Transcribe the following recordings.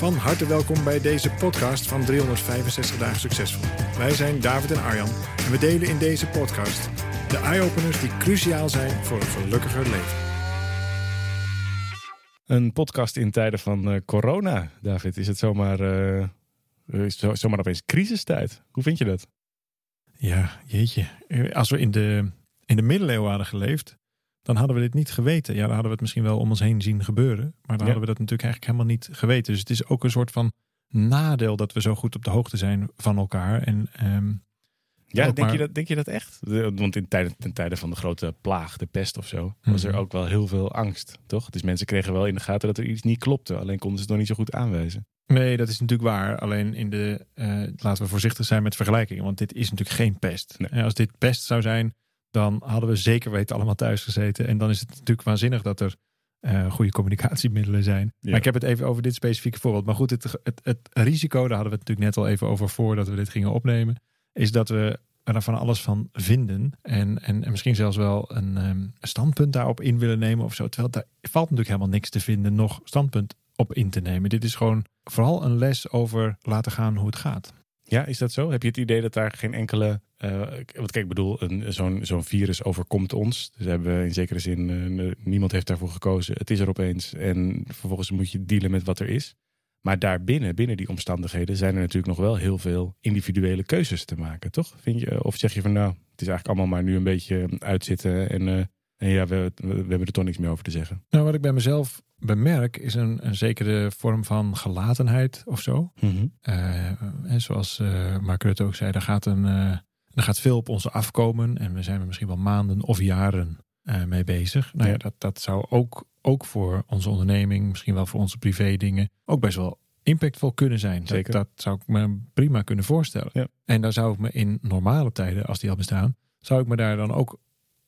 Van harte welkom bij deze podcast van 365 dagen succesvol. Wij zijn David en Arjan en we delen in deze podcast de eye-openers die cruciaal zijn voor een gelukkiger leven. Een podcast in tijden van eh, corona, David. Is het zomaar, eh, is zo- zomaar opeens crisistijd? Hoe vind je dat? Ja, jeetje. Eh, Als we in de, in de middeleeuwen hadden geleefd, dan hadden we dit niet geweten. Ja, dan hadden we het misschien wel om ons heen zien gebeuren. Maar dan Ja. hadden we dat natuurlijk eigenlijk helemaal niet geweten. Dus het is ook een soort van nadeel dat we zo goed op de hoogte zijn van elkaar. En ehm, Ja, denk, maar- je dat, denk je dat echt? Want in tijden, ten tijde van de grote plaag, de pest of zo, was er Mhm. ook wel heel veel angst, toch? Dus mensen kregen wel in de gaten dat er iets niet klopte. Alleen konden ze het nog niet zo goed aanwijzen. Nee, dat is natuurlijk waar. Alleen in de, eh, laten we voorzichtig zijn met vergelijkingen. Want dit is natuurlijk geen pest. Nee. En als dit pest zou zijn, dan hadden we zeker weten allemaal thuis gezeten. En dan is het natuurlijk waanzinnig dat er eh, goede communicatiemiddelen zijn. Ja. Maar ik heb het even over dit specifieke voorbeeld. Maar goed, het, het, het risico, daar hadden we het natuurlijk net al even over voordat we dit gingen opnemen. Is dat we er van alles van vinden. En, en, en misschien zelfs wel een ehm, standpunt daarop in willen nemen of zo. Terwijl daar valt natuurlijk helemaal niks te vinden, nog standpunt op in te nemen. Dit is gewoon vooral een les over laten gaan hoe het gaat. Ja, is dat zo? Heb je het idee dat daar geen enkele. Eh wat kijk, ik bedoel, een- zo'n zo'n virus overkomt ons. Dus hebben we in zekere zin. eh, niemand heeft daarvoor gekozen. Het is er opeens. En vervolgens moet je dealen met wat er is. Maar daarbinnen, binnen die omstandigheden, zijn er natuurlijk nog wel heel veel individuele keuzes te maken, toch? Vind je, of zeg je van nou, het is eigenlijk allemaal maar nu een beetje uitzitten en, eh, en ja, we, we, we hebben er toch niks meer over te zeggen. Nou, wat ik bij mezelf bemerk is een, een zekere vorm van gelatenheid of zo. Eh, en zoals Mark Rutte ook zei, er gaat, een, er gaat veel op ons afkomen. En we zijn er misschien wel maanden of jaren eh, mee bezig. Nou ja, dat, dat zou ook, ook voor onze onderneming, misschien wel voor onze privé dingen, ook best wel impactvol kunnen zijn. Zeker. Dat, dat zou ik me prima kunnen voorstellen. Ja. En daar zou ik me in normale tijden, als die al bestaan, zou ik me daar dan ook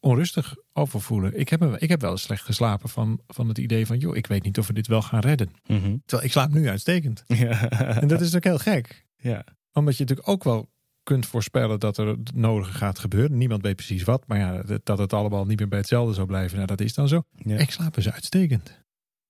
onrustig over voelen. Ik heb, me, ik heb wel eens slecht geslapen van, van het idee van, joh, ik weet niet of we dit wel gaan redden. Terwijl ik slaap nu uitstekend. Ja. En dat is ook heel gek. ja. Omdat je natuurlijk ook wel kunt voorspellen dat er het nodige gaat gebeuren. Niemand weet precies wat. Maar ja, dat- het allemaal niet meer bij hetzelfde zou blijven. Nou, dat is dan zo. Ja. Ik slaap dus uitstekend.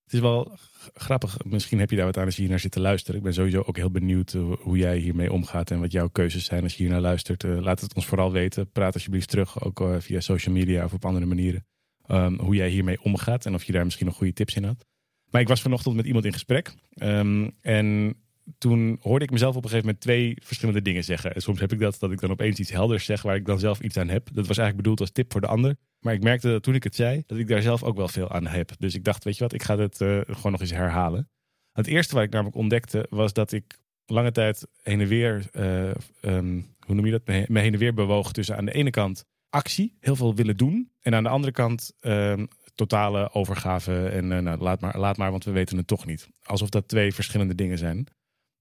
Het is wel grappig. Misschien heb je daar wat aan als je hier naar zit te luisteren. Ik ben sowieso ook heel benieuwd eh, hoe jij hiermee omgaat en wat jouw keuzes zijn als je hier naar luistert. Eh, laat het ons vooral weten. Praat alsjeblieft terug, ook eh, via social media of op andere manieren. ehm, hoe jij hiermee omgaat en of je daar misschien nog goede tips in had. Maar ik was vanochtend met iemand in gesprek. ehm, en toen hoorde ik mezelf op een gegeven moment twee verschillende dingen zeggen. En soms heb ik dat, dat ik dan opeens iets helders zeg waar ik dan zelf iets aan heb. Dat was eigenlijk bedoeld als tip voor de ander. Maar ik merkte dat toen ik het zei, dat ik daar zelf ook wel veel aan heb. Dus ik dacht, weet je wat, ik ga het eh, gewoon nog eens herhalen. Het eerste wat ik namelijk ontdekte, was dat ik lange tijd heen en weer, eh, ehm, hoe noem je dat, me heen en weer bewoog tussen aan de ene kant actie, heel veel willen doen. En aan de andere kant ehm, totale overgave en eh, nou, laat, maar, laat maar, want we weten het toch niet. Alsof dat twee verschillende dingen zijn.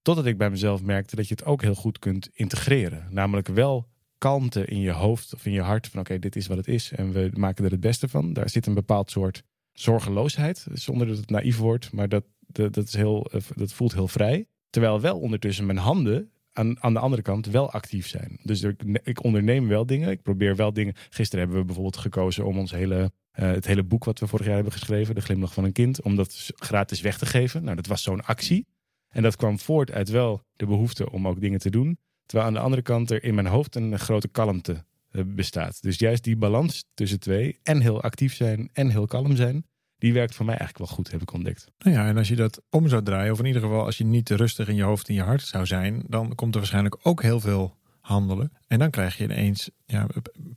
Totdat ik bij mezelf merkte dat je het ook heel goed kunt integreren. Namelijk wel kalmte in je hoofd of in je hart. Van oké, dit is wat het is en we maken er het beste van. Daar zit een bepaald soort zorgeloosheid. Zonder dat het naïef wordt, maar dat, dat, dat, is heel, eh, dat voelt heel vrij. Terwijl wel ondertussen mijn handen aan, aan de andere kant wel actief zijn. Dus ik, ik onderneem wel dingen. Ik probeer wel dingen. Gisteren hebben we bijvoorbeeld gekozen om ons hele, eh, het hele boek wat we vorig jaar hebben geschreven, De Glimlach van een Kind, om dat gratis weg te geven. Nou, dat was zo'n actie. En dat kwam voort uit wel de behoefte om ook dingen te doen. Terwijl aan de andere kant er in mijn hoofd een grote kalmte eh, bestaat. Dus juist die balans tussen twee, en heel actief zijn en heel kalm zijn, die werkt voor mij eigenlijk wel goed, heb ik ontdekt. Nou ja, en als je dat om zou draaien, of in ieder geval als je niet rustig in je hoofd en je hart zou zijn, dan komt er waarschijnlijk ook heel veel handelen. En dan krijg je ineens ja,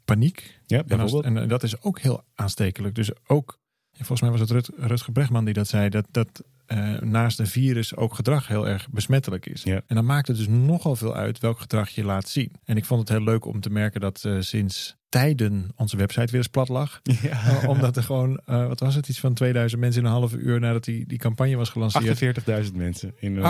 paniek. Ja, En, als- bijvoorbeeld. en dat is ook heel aanstekelijk. Dus ook, volgens mij was het Rut, Rutger Bregman die dat zei, dat, dat eh, naast een virus ook gedrag heel erg besmettelijk is. Ja. En dan maakt het dus nogal veel uit welk gedrag je laat zien. En ik vond het heel leuk om te merken dat eh, sinds tijden onze website weer eens plat lag. Ja. Uh, omdat er gewoon, uh, wat was het, iets van 2000 mensen in een half uur nadat die, die campagne was gelanceerd. 48.000 mensen. In, 48.000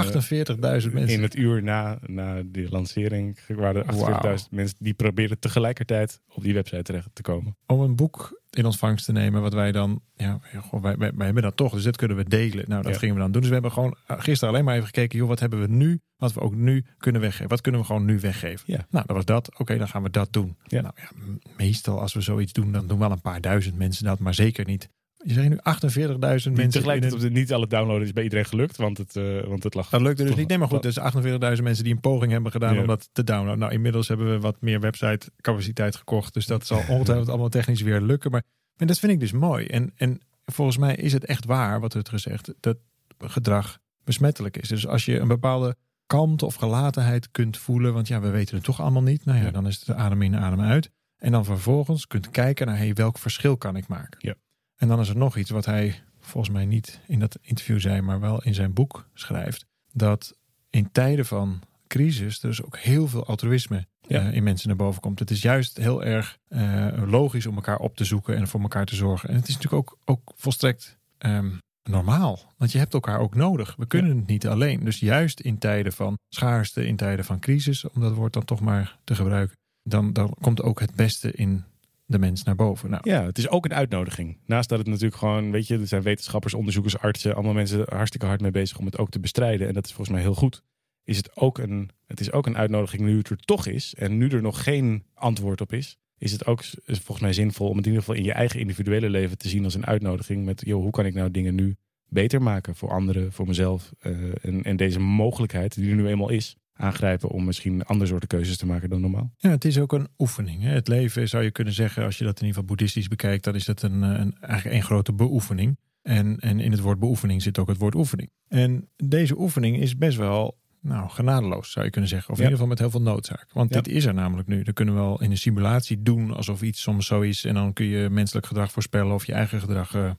mensen. In het uur na, na de lancering waren er 48.000 wow. mensen die probeerden tegelijkertijd op die website terecht te komen. Om een boek in ontvangst te nemen, wat wij dan, ja, goh, wij, wij, wij, hebben dat toch, dus dit kunnen we delen. Nou, dat ja. gingen we dan doen. Dus we hebben gewoon gisteren alleen maar even gekeken, joh, wat hebben we nu, wat we ook nu kunnen weggeven. Wat kunnen we gewoon nu weggeven? Ja. Nou, dat was dat. Oké, okay, dan gaan we dat doen. Ja. Nou ja, meestal als we zoiets doen, dan doen wel een paar duizend mensen dat, maar zeker niet. Je zegt nu 48.000 mensen. Tegelijkertijd het... niet alle downloaden is bij iedereen gelukt, want het, uh, want het lag. Dat lukte dus niet. Nee, maar goed, dus 48.000 mensen die een poging hebben gedaan ja. om dat te downloaden. Nou, inmiddels hebben we wat meer website capaciteit gekocht, dus dat zal ongetwijfeld allemaal technisch weer lukken. Maar, maar dat vind ik dus mooi. En, en volgens mij is het echt waar, wat het gezegd, dat gedrag besmettelijk is. Dus als je een bepaalde kalmte of gelatenheid kunt voelen, want ja, we weten het toch allemaal niet. Nou ja, ja. dan is het adem in, adem uit. En dan vervolgens kunt kijken naar hey, welk verschil kan ik maken. Ja. En dan is er nog iets wat hij volgens mij niet in dat interview zei, maar wel in zijn boek schrijft. Dat in tijden van crisis er dus ook heel veel altruïsme ja. uh, in mensen naar boven komt. Het is juist heel erg uh, logisch om elkaar op te zoeken en voor elkaar te zorgen. En het is natuurlijk ook, ook volstrekt um, normaal. Want je hebt elkaar ook nodig. We kunnen ja. het niet alleen. Dus juist in tijden van schaarste, in tijden van crisis, om dat woord dan toch maar te gebruiken, dan, dan komt ook het beste in de mens naar boven. Nou. Ja, het is ook een uitnodiging. Naast dat het natuurlijk gewoon, weet je, er zijn wetenschappers, onderzoekers, artsen, allemaal mensen hartstikke hard mee bezig om het ook te bestrijden. En dat is volgens mij heel goed. Is het ook een, het is ook een uitnodiging nu het er toch is en nu er nog geen antwoord op is. Is het ook volgens mij zinvol om het in ieder geval in je eigen individuele leven te zien als een uitnodiging met, joh, hoe kan ik nou dingen nu beter maken voor anderen, voor mezelf. Uh, en, en deze mogelijkheid die er nu eenmaal is, aangrijpen om misschien andere soorten keuzes te maken dan normaal. Ja, het is ook een oefening. Hè? Het leven zou je kunnen zeggen, als je dat in ieder geval boeddhistisch bekijkt, dan is dat een, een, eigenlijk een grote beoefening. En, en in het woord beoefening zit ook het woord oefening. En deze oefening is best wel nou, genadeloos, zou je kunnen zeggen. Of in ja. ieder geval met heel veel noodzaak. Want Ja. dit is er namelijk nu. Dan kunnen we wel in een simulatie doen alsof iets soms zo is. En dan kun je menselijk gedrag voorspellen of je eigen gedrag eh,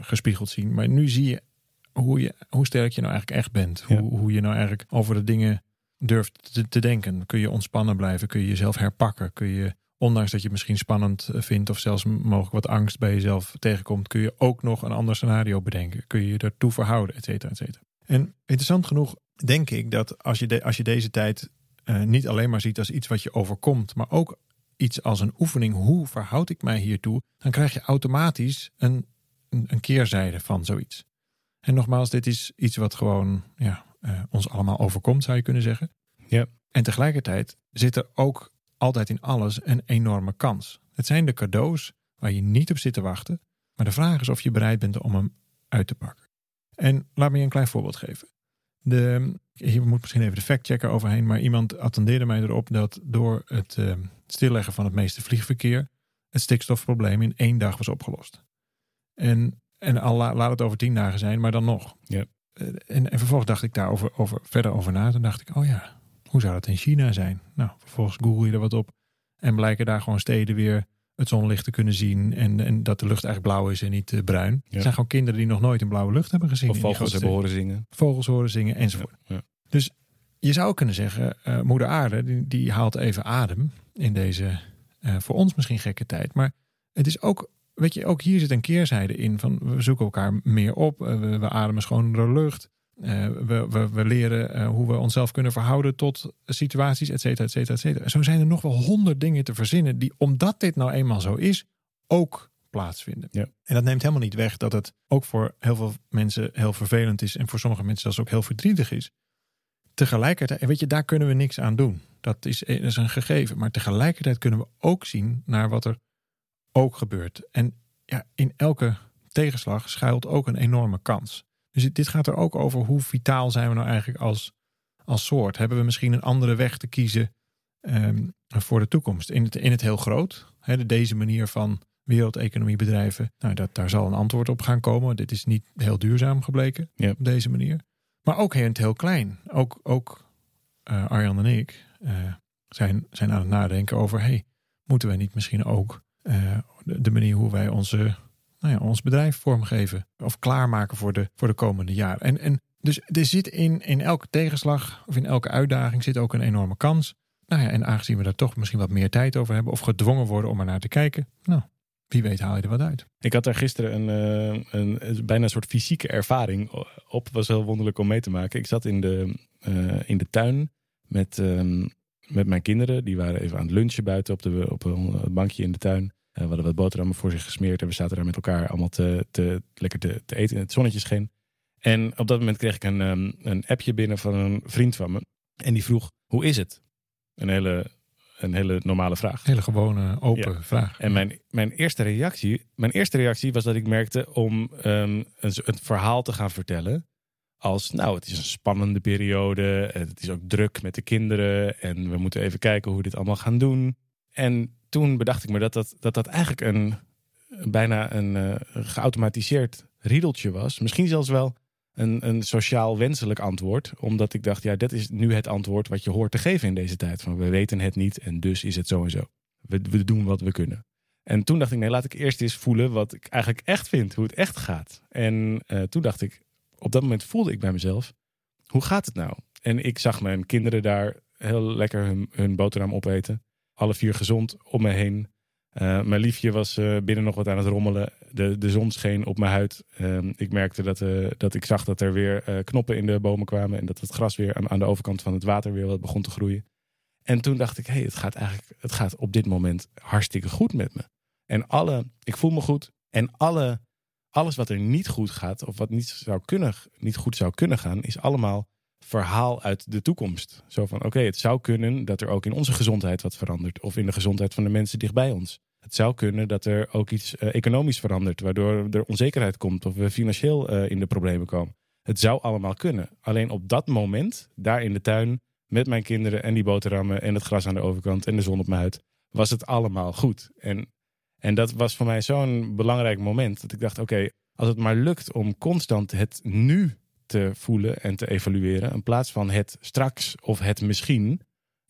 gespiegeld zien. Maar nu zie je hoe, je hoe sterk je nou eigenlijk echt bent. Ja. Hoe, hoe je nou eigenlijk over de dingen durft te, denken. Kun je ontspannen blijven? Kun je jezelf herpakken? Kun je, ondanks dat je het misschien spannend eh, vindt of zelfs mogelijk wat angst bij jezelf tegenkomt, kun je ook nog een ander scenario bedenken. Kun je je ertoe verhouden, et cetera, et cetera. En interessant genoeg denk ik dat als je, de, als je deze tijd eh, niet alleen maar ziet als iets wat je overkomt, maar ook iets als een oefening, hoe verhoud ik mij hiertoe, dan krijg je automatisch een, een, een keerzijde van zoiets. En nogmaals, dit is iets wat gewoon ja, eh, ons allemaal overkomt, zou je kunnen zeggen. Ja. En tegelijkertijd zit er ook altijd in alles een enorme kans. Het zijn de cadeaus waar je niet op zit te wachten, maar de vraag is of je bereid bent om hem uit te pakken. En laat me je een klein voorbeeld geven. De, hier moet misschien even de factchecker overheen, maar iemand attendeerde mij erop dat door het uh, stilleggen van het meeste vliegverkeer het stikstofprobleem in één dag was opgelost. En, en al la, laat het over tien dagen zijn, maar dan nog. Ja. Uh, en, en vervolgens dacht ik daar over, over, verder over na. Toen dacht ik, oh ja, hoe zou dat in China zijn? Nou, vervolgens google je er wat op en blijken daar gewoon steden weer het zonlicht te kunnen zien. En, en dat de lucht eigenlijk blauw is en niet uh, bruin. Ja. Het zijn gewoon kinderen die nog nooit een blauwe lucht hebben gezien. Of vogels hebben horen zingen. Vogels horen zingen enzovoort. Ja, ja. Dus je zou kunnen zeggen, uh, moeder aarde die, die, haalt even adem in deze uh, voor ons misschien gekke tijd. Maar het is ook, weet je, ook hier zit een keerzijde in van we zoeken elkaar meer op. Uh, we, we ademen schonere lucht. we, we, we, leren hoe we onszelf kunnen verhouden tot situaties, et cetera, et cetera, et cetera. Zo zijn er nog wel honderd dingen te verzinnen die, omdat dit nou eenmaal zo is, ook plaatsvinden. Ja. En dat neemt helemaal niet weg dat het ook voor heel veel mensen heel vervelend is en voor sommige mensen zelfs ook heel verdrietig is. Tegelijkertijd, weet je, daar kunnen we niks aan doen. Dat is, dat is een gegeven. Maar tegelijkertijd kunnen we ook zien naar wat er ook gebeurt. En ja, in elke tegenslag schuilt ook een enorme kans. Dus dit gaat er ook over hoe vitaal zijn we nou eigenlijk als, als soort. Hebben we misschien een andere weg te kiezen um, voor de toekomst? In het, in het heel groot. Hè, deze manier van wereldeconomiebedrijven. Nou, dat, daar zal een antwoord op gaan komen. Dit is niet heel duurzaam gebleken op deze manier. Maar ook in het heel klein. Ook, ook uh, Arjan en ik uh, zijn, zijn aan het nadenken over... hey, moeten wij niet misschien ook de, de, manier hoe wij onze, nou ja, ons bedrijf vormgeven... of klaarmaken voor de, voor de komende jaren. En, en dus er zit in, in elke tegenslag of in elke uitdaging zit ook een enorme kans. Nou ja, en aangezien we daar toch misschien wat meer tijd over hebben of gedwongen worden om er naar te kijken, nou, wie weet haal je er wat uit. Ik had daar gisteren een, eh, een, een bijna een soort fysieke ervaring op. Was heel wonderlijk om mee te maken. Ik zat in de, eh, in de tuin met, ehm, met mijn kinderen. Die waren even aan het lunchen buiten op, de, op een bankje in de tuin. Uh, we hadden wat boterhammen voor zich gesmeerd. En we zaten daar met elkaar allemaal te, te, lekker te, te eten in het zonnetje scheen. En op dat moment kreeg ik een, um, een appje binnen van een vriend van me. En die vroeg, hoe is het? Een hele, een hele normale vraag. Hele gewone, open vraag. En mijn, mijn, eerste reactie, mijn eerste reactie was dat ik merkte om um, een, een verhaal te gaan vertellen als, nou, het is een spannende periode. Het is ook druk met de kinderen. En we moeten even kijken hoe we dit allemaal gaan doen. En toen bedacht ik me dat dat, dat, dat eigenlijk een bijna een uh, geautomatiseerd riedeltje was. Misschien zelfs wel een, een sociaal wenselijk antwoord. Omdat ik dacht, ja, dat is nu het antwoord wat je hoort te geven in deze tijd. Van we weten het niet en dus is het zo en zo. We, we doen wat we kunnen. En toen dacht ik, nee, laat ik eerst eens voelen wat ik eigenlijk echt vind. Hoe het echt gaat. En uh, toen dacht ik, op dat moment voelde ik bij mezelf, hoe gaat het nou? En ik zag mijn kinderen daar heel lekker hun, hun boterham opeten. Alle vier gezond om me heen. Uh, mijn liefje was uh, binnen nog wat aan het rommelen. De, de zon scheen op mijn huid. Uh, ik merkte dat, dat ik zag dat er weer knoppen in de bomen kwamen. En dat het gras weer aan, aan, de overkant van het water weer wat begon te groeien. En toen dacht ik, hé, hey, het gaat eigenlijk het gaat op dit moment hartstikke goed met me. En alle, ik voel me goed. En alle alles wat er niet goed gaat, of wat niet, zou kunnen, niet goed zou kunnen gaan, is allemaal verhaal uit de toekomst. Zo van: oké, het zou kunnen dat er ook in onze gezondheid wat verandert, of in de gezondheid van de mensen dichtbij ons. Het zou kunnen dat er ook iets uh, economisch verandert, waardoor er onzekerheid komt of we financieel uh, in de problemen komen. Het zou allemaal kunnen. Alleen op dat moment, daar in de tuin, met mijn kinderen en die boterhammen en het gras aan de overkant en de zon op mijn huid, was het allemaal goed. En en dat was voor mij zo'n belangrijk moment dat ik dacht: oké, als het maar lukt om constant het nu te voelen en te evalueren, in plaats van het straks of het misschien,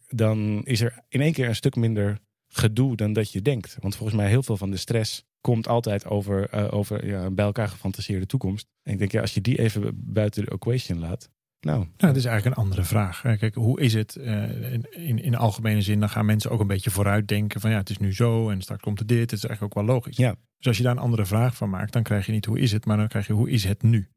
dan is er in één keer een stuk minder gedoe dan dat je denkt. Want volgens mij heel veel van de stress komt altijd over, uh, over ja, bij elkaar gefantaseerde toekomst. En ik denk, ja, als je die even buiten de equation laat, nou, nou, dat is eigenlijk een andere vraag. Kijk, hoe is het uh, in, in algemene zin? Dan gaan mensen ook een beetje vooruit denken van ja, het is nu zo en straks komt er dit. Het is eigenlijk ook wel logisch. Ja. Dus als je daar een andere vraag van maakt, dan krijg je niet hoe is het, maar dan krijg je hoe is het nu?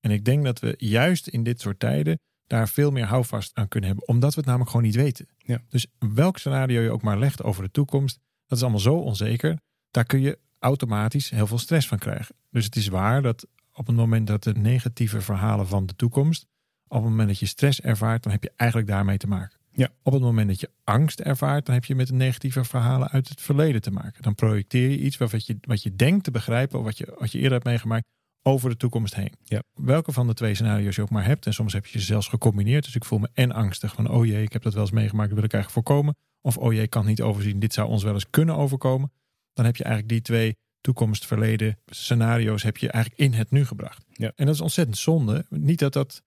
En ik denk dat we juist in dit soort tijden daar veel meer houvast aan kunnen hebben, omdat we het namelijk gewoon niet weten. Ja. Dus welk scenario je ook maar legt over de toekomst, dat is allemaal zo onzeker. Daar kun je automatisch heel veel stress van krijgen. Dus het is waar dat op het moment dat de negatieve verhalen van de toekomst op het moment dat je stress ervaart, dan heb je eigenlijk daarmee te maken. Ja. Op het moment dat je angst ervaart, dan heb je met de negatieve verhalen uit het verleden te maken. Dan projecteer je iets wat je, wat je denkt te begrijpen, of wat je, wat je eerder hebt meegemaakt, over de toekomst heen. Ja. Welke van de twee scenario's je ook maar hebt, en soms heb je ze zelfs gecombineerd. Dus ik voel me en angstig van, oh jee, ik heb dat wel eens meegemaakt, dat wil ik eigenlijk voorkomen. Of, oh jee, ik kan het niet overzien, dit zou ons wel eens kunnen overkomen. Dan heb je eigenlijk die twee toekomst, verleden scenario's heb je eigenlijk in het nu gebracht. Ja. En dat is ontzettend zonde. Niet dat dat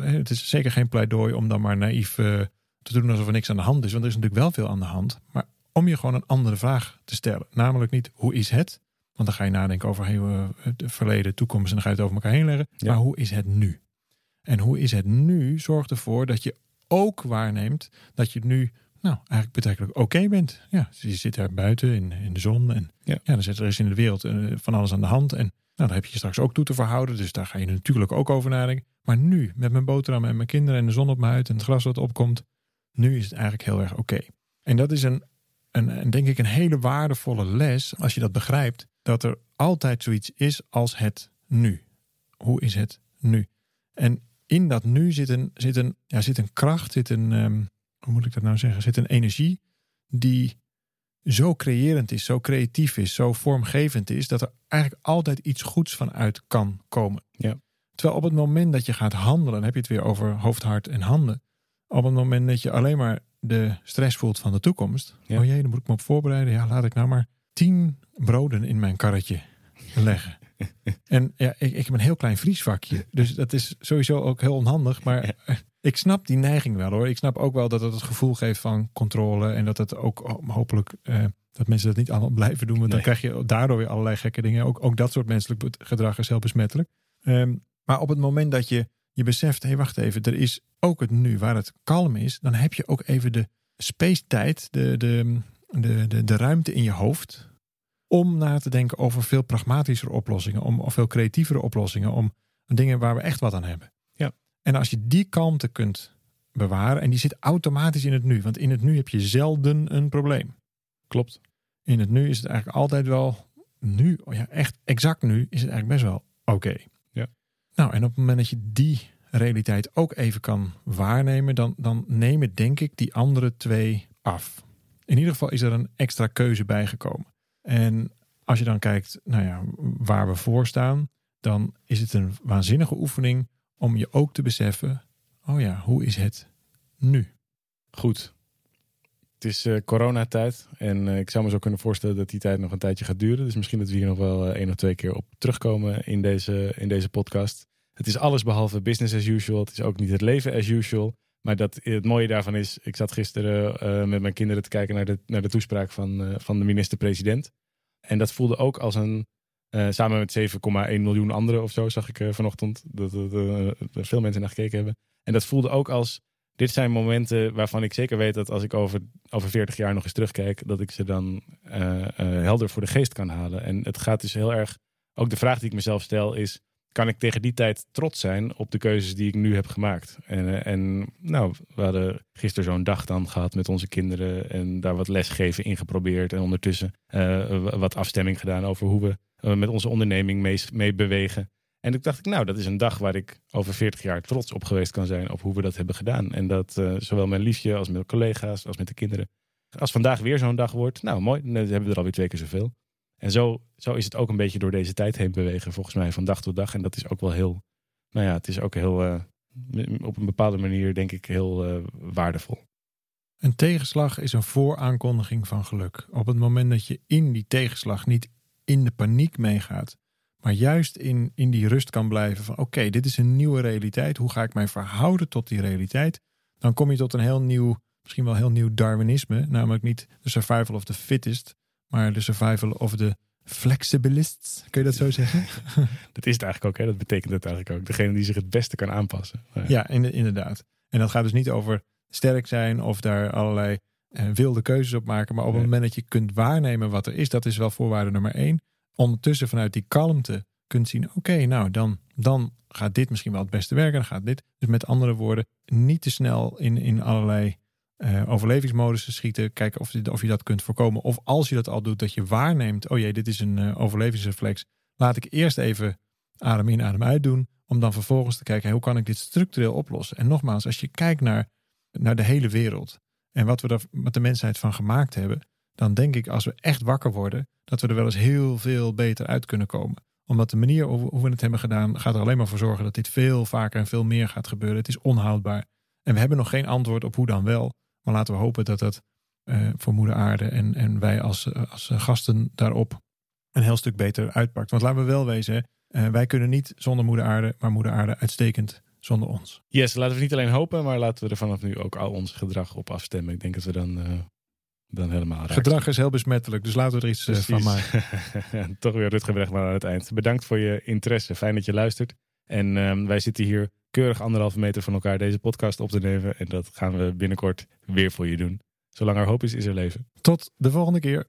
het is zeker geen pleidooi om dan maar naïef uh, te doen alsof er niks aan de hand is. Want er is natuurlijk wel veel aan de hand. Maar om je gewoon een andere vraag te stellen. Namelijk niet hoe is het? Want dan ga je nadenken over het verleden, toekomst en dan ga je het over elkaar heen leggen. Ja. Maar hoe is het nu? En hoe is het nu zorgt ervoor dat je ook waarneemt dat je nu nou, eigenlijk betrekkelijk oké bent. Ja, dus je zit daar buiten in, in de zon en Ja. ja. dan zit er is in de wereld eh, van alles aan de hand. En nou, daar heb je je straks ook toe te verhouden. Dus daar ga je natuurlijk ook over nadenken. Maar nu, met mijn boterham en mijn kinderen en de zon op mijn huid en het gras wat opkomt, nu is het eigenlijk heel erg oké. En dat is een, een, een, denk ik, een hele waardevolle les als je dat begrijpt. Dat er altijd zoiets is als het nu. Hoe is het nu? En in dat nu zit een, zit een, ja, zit een kracht, zit een, um, hoe moet ik dat nou zeggen? Zit een energie die zo creërend is, zo creatief is, zo vormgevend is, dat er eigenlijk altijd iets goeds vanuit kan komen. Ja. Terwijl op het moment dat je gaat handelen, dan heb je het weer over hoofd, hart en handen. Op het moment dat je alleen maar de stress voelt van de toekomst. Ja. Oh jee, dan moet ik me op voorbereiden. Ja, laat ik nou maar tien broden in mijn karretje leggen. en ja, ik, ik heb een heel klein vriesvakje. Dus dat is sowieso ook heel onhandig. Maar ik snap die neiging wel hoor. Ik snap ook wel dat het het gevoel geeft van controle. En dat het ook hopelijk eh, dat mensen dat niet allemaal blijven doen. Want Nee. dan krijg je daardoor weer allerlei gekke dingen. Ook, ook dat soort menselijk gedrag is heel besmettelijk. Ehm, maar op het moment dat je je beseft, hé hey, wacht even, er is ook het nu waar het kalm is, dan heb je ook even de space-tijd, de, de, de, de, de ruimte in je hoofd. Om na te denken over veel pragmatischer oplossingen. Om, of veel creatievere oplossingen. Om dingen waar we echt wat aan hebben. Ja. En als je die kalmte kunt bewaren. en die zit automatisch in het nu. Want in het nu heb je zelden een probleem. Klopt. In het nu is het eigenlijk altijd wel. nu, oh ja, echt exact nu is het eigenlijk best wel oké. Ja. Nou, en op het moment dat je die realiteit ook even kan waarnemen, dan, dan nemen denk ik die andere twee af. In ieder geval is er een extra keuze bijgekomen. En als je dan kijkt nou ja, waar we voor staan, dan is het een waanzinnige oefening om je ook te beseffen: oh ja, hoe is het nu? Goed. Het is eh, coronatijd en eh, ik zou me zo kunnen voorstellen dat die tijd nog een tijdje gaat duren. Dus misschien dat we hier nog wel eh, één of twee keer op terugkomen in deze, in deze podcast. Het is alles behalve business as usual. Het is ook niet het leven as usual. Maar dat, het mooie daarvan is, ik zat gisteren eh, met mijn kinderen te kijken naar de, naar de toespraak van, eh, van de minister-president. En dat voelde ook als een, eh, samen met 7,1 miljoen anderen of zo, zag ik vanochtend, dat, er veel mensen naar gekeken hebben. En dat voelde ook als, dit zijn momenten waarvan ik zeker weet dat als ik over, over 40 jaar nog eens terugkijk, dat ik ze dan helder voor de geest kan halen. En het gaat dus heel erg, ook de vraag die ik mezelf stel is, kan ik tegen die tijd trots zijn op de keuzes die ik nu heb gemaakt. En, eh, en nou, we hadden gisteren zo'n dag dan gehad met onze kinderen en daar wat lesgeven in geprobeerd. En ondertussen eh, wat afstemming gedaan over hoe we eh, met onze onderneming mee, bewegen. En toen dacht ik, nou, dat is een dag waar ik over 40 jaar trots op geweest kan zijn op hoe we dat hebben gedaan. En dat zowel mijn liefje als met collega's als met de kinderen. Als vandaag weer zo'n dag wordt, nou mooi, dan hebben we er alweer twee keer zoveel. En zo, zo is het ook een beetje door deze tijd heen bewegen, volgens mij, van dag tot dag. En dat is ook wel heel, nou ja, het is ook heel, eh, op een bepaalde manier, denk ik, heel eh, waardevol. Een tegenslag is een vooraankondiging van geluk. Op het moment dat je in die tegenslag niet in de paniek meegaat, maar juist in, in die rust kan blijven van oké, dit is een nieuwe realiteit. Hoe ga ik mij verhouden tot die realiteit? Dan kom je tot een heel nieuw, misschien wel heel nieuw Darwinisme. Namelijk niet de survival of the fittest, maar de survival of the flexibilists. Kun je dat zo zeggen? Dat is het eigenlijk ook, hè? dat betekent het eigenlijk ook. Degene die zich het beste kan aanpassen. Ja, in- inderdaad. En dat gaat dus niet over sterk zijn of daar allerlei eh, wilde keuzes op maken. Maar op het moment dat je kunt waarnemen wat er is, dat is wel voorwaarde nummer één. Ondertussen vanuit die kalmte kunt zien, oké, nou dan, dan gaat dit misschien wel het beste werken. Dan gaat dit. Dus met andere woorden, niet te snel in, in allerlei eh overlevingsmodussen schieten. Kijken of of je dat kunt voorkomen. Of als je dat al doet, dat je waarneemt, oh jee, dit is een eh, overlevingsreflex. Laat ik eerst even adem in, adem uit doen. Om dan vervolgens te kijken, hoe kan ik dit structureel oplossen? En nogmaals, als je kijkt naar, naar de hele wereld en wat we er met de mensheid van gemaakt hebben, dan denk ik als we echt wakker worden, dat we er wel eens heel veel beter uit kunnen komen. Omdat de manier hoe we het hebben gedaan, gaat er alleen maar voor zorgen dat dit veel vaker en veel meer gaat gebeuren. Het is onhoudbaar. En we hebben nog geen antwoord op hoe dan wel. Maar laten we hopen dat dat eh, voor Moeder Aarde en, en wij als, eh, als eh, gasten daarop een heel stuk beter uitpakt. Want laten we wel wezen, wij kunnen niet zonder Moeder Aarde, maar Moeder Aarde uitstekend zonder ons. Yes, laten we niet alleen hopen, maar laten we er vanaf nu ook al ons gedrag op afstemmen. Ik denk dat we dan, eh, dan helemaal Gedrag is heel besmettelijk, dus laten we er iets van maken. Toch weer Rutger Bregman aan het eind. Bedankt voor je interesse. Fijn dat je luistert. En ehm, wij zitten hier keurig anderhalve meter van elkaar deze podcast op te nemen. En dat gaan we binnenkort weer voor je doen. Zolang er hoop is, is er leven. Tot de volgende keer.